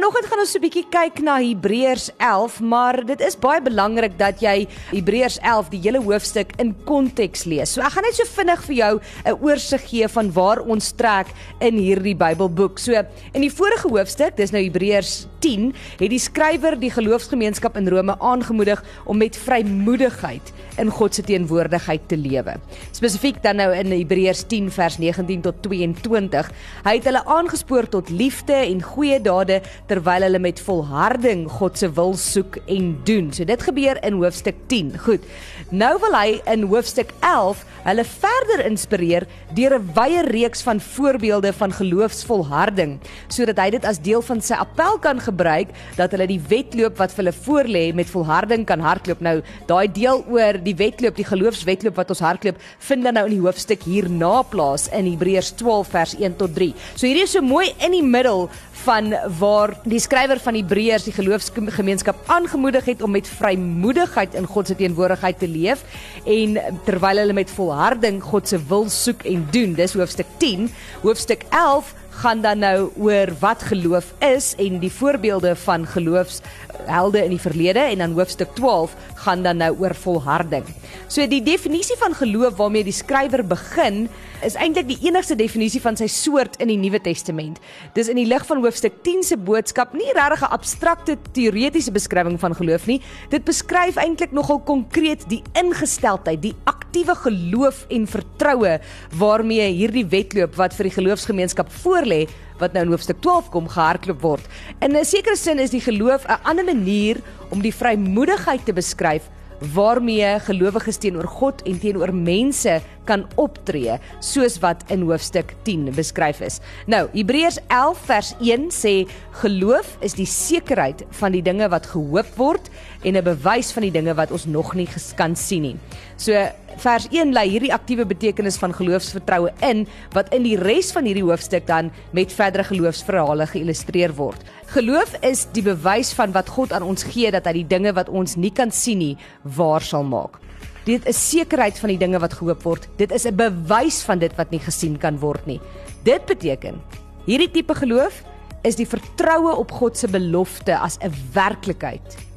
Vanoggend gaan ons 'n bietjie kyk na Hebreërs 11, maar dit is baie belangrik dat jy Hebreërs 11 die hele hoofstuk in konteks lees. So ek gaan net so vinnig vir jou 'n oorsig gee van waar ons trek in hierdie Bybelboek. So in die vorige hoofstuk, dis nou Hebreërs 10, het die skrywer die geloofsgemeenskap in Rome aangemoedig om met vrymoedigheid in God se teenwoordigheid te lewe. Spesifiek dan nou in Hebreërs 10 vers 19 tot 22. Hy het hulle aangespoor tot liefde en goeie dade terwyl hulle met volharding God se wil soek en doen. So dit gebeur in hoofstuk 10. Goed. Nou wil hy in hoofstuk 11 hulle verder inspireer deur 'n wye reeks van voorbeelde van geloofsvolharding sodat hy dit as deel van sy appel kan gebruik dat hulle die wedloop wat vir hulle voorlê met volharding kan hardloop. Nou, daai deel oor die wedloop, die geloofswedloop wat ons hardloop, vind dan nou in die hoofstuk hierna plaas in Hebreërs 12 vers 1 tot 3. So hierdie is so mooi in die middel van waar die skrywer van Hebreërs die geloofsgemeenskap aangemoedig het om met vrymoedigheid in God se teenwoordigheid te leef en terwyl hulle met volharding God se wil soek en doen. Dis hoofstuk 10. Hoofstuk 11 gaan dan nou oor wat geloof is en die voorbeelde van geloofshelde in die verlede en dan hoofstuk 12 gaan dan nou oor volharding. So die definisie van geloof waarmee die skrywer begin is eintlik die enigste definisie van sy soort in die Nuwe Testament. Dis in die lig van hoofstuk 10 se boodskap nie regtig 'n abstrakte teoretiese beskrywing van geloof nie. Dit beskryf eintlik nogal konkreet die ingesteldheid, die aktiewe geloof en vertroue waarmee hierdie wedloop wat vir die geloofsgemeenskap voorlê wat nou in hoofstuk 12 kom gehardloop word. In 'n sekere sin is die geloof 'n ander manier om die vrymoedigheid te beskryf waarmee gelowiges teenoor God en teenoor mense kan optree soos wat in hoofstuk 10 beskryf is. Nou, Hebreërs 11 vers 1 sê geloof is die sekerheid van die dinge wat gehoop word en 'n bewys van die dinge wat ons nog nie kan sien nie. So vers 1 lê hierdie aktiewe betekenis van geloofsvertroue in wat in die res van hierdie hoofstuk dan met verdere geloofsverhale geïllustreer word. Geloof is die bewys van wat God aan ons gee dat hy die dinge wat ons nie kan sien nie waar sal maak. Dit is sekerheid van die dinge wat gehoop word. Dit is 'n bewys van dit wat nie gesien kan word nie. Dit beteken hierdie tipe geloof is die vertroue op God se belofte as 'n werklikheid.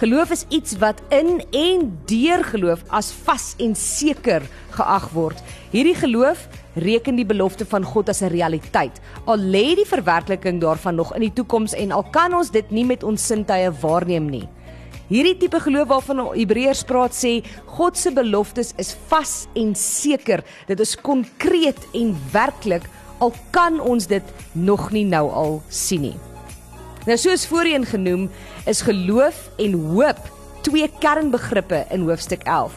Geloof is iets wat in en deur geloof as vas en seker geag word. Hierdie geloof reken die belofte van God as 'n realiteit. Al lê die verwerkliking daarvan nog in die toekoms en al kan ons dit nie met ons sintuie waarneem nie. Hierdie tipe geloof waarvan Hebreërs praat sê God se beloftes is vas en seker. Dit is konkreet en werklik al kan ons dit nog nie nou al sien nie. Nou soos voorheen genoem is geloof en hoop twee kernbegrippe in hoofstuk 11.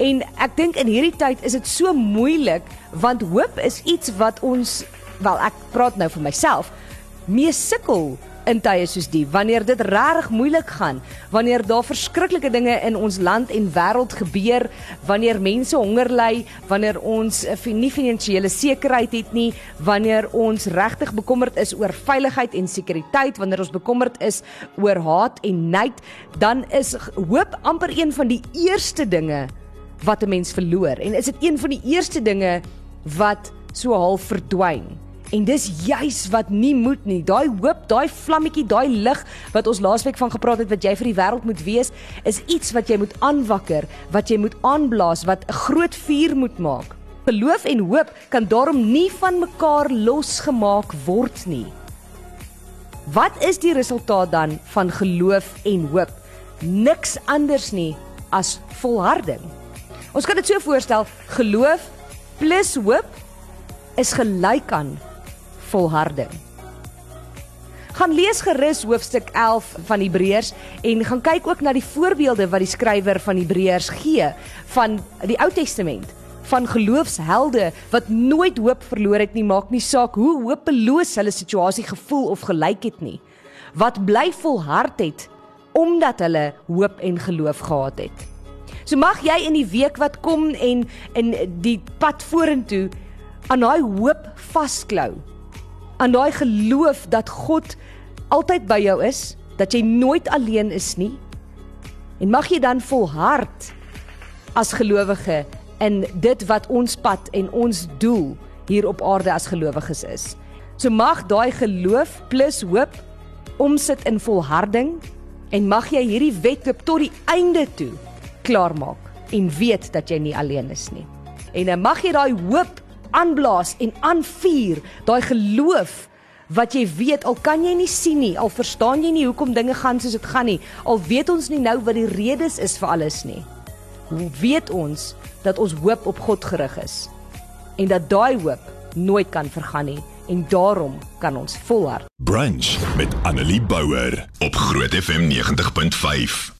En ek dink in hierdie tyd is dit so moeilik want hoop is iets wat ons wel ek praat nou vir myself mee sukkel in tye soos die wanneer dit regtig moeilik gaan wanneer daar verskriklike dinge in ons land en wêreld gebeur wanneer mense honger ly wanneer ons nie finansiële sekerheid het nie wanneer ons regtig bekommerd is oor veiligheid en sekuriteit wanneer ons bekommerd is oor haat en nait dan is hoop amper een van die eerste dinge wat 'n mens verloor en is dit een van die eerste dinge wat so half verdwyn. En dis juis wat nie moet nie. Daai hoop, daai vlammetjie, daai lig wat ons laasweek van gepraat het wat jy vir die wêreld moet wees, is iets wat jy moet aanwakker, wat jy moet aanblaas, wat 'n groot vuur moet maak. Geloof en hoop kan daarom nie van mekaar losgemaak word nie. Wat is die resultaat dan van geloof en hoop? Niks anders nie as volharding. Ons kan dit so voorstel, geloof plus hoop is gelyk aan volharding. Gaan lees gerus hoofstuk 11 van Hebreërs en gaan kyk ook na die voorbeelde wat die skrywer van Hebreërs gee van die Ou Testament van geloofshelde wat nooit hoop verloor het nie maak nie saak hoe hopeloos hulle situasie gevoel of gelyk het nie wat bly volhard het omdat hulle hoop en geloof gehad het. So mag jy in die week wat kom en in die pad vorentoe aan daai hoop vasklou. Aan daai geloof dat God altyd by jou is, dat jy nooit alleen is nie. En mag jy dan volhard as gelowige in dit wat ons pad en ons doel hier op aarde as gelowiges is. So mag daai geloof plus hoop omsit in volharding en mag jy hierdie wedloop tot die einde toe klaarmaak en weet dat jy nie alleen is nie. En dan mag jy daai hoop aanblaas en aanvuur, daai geloof wat jy weet al kan jy nie sien nie, al verstaan jy nie hoekom dinge gaan soos dit gaan nie, al weet ons nie nou wat die redes is vir alles nie. Hoe weet ons dat ons hoop op God gerig is en dat daai hoop nooit kan vergaan nie en daarom kan ons volhard. Brunch met Annelie Bouwer op Groot FM 90.5.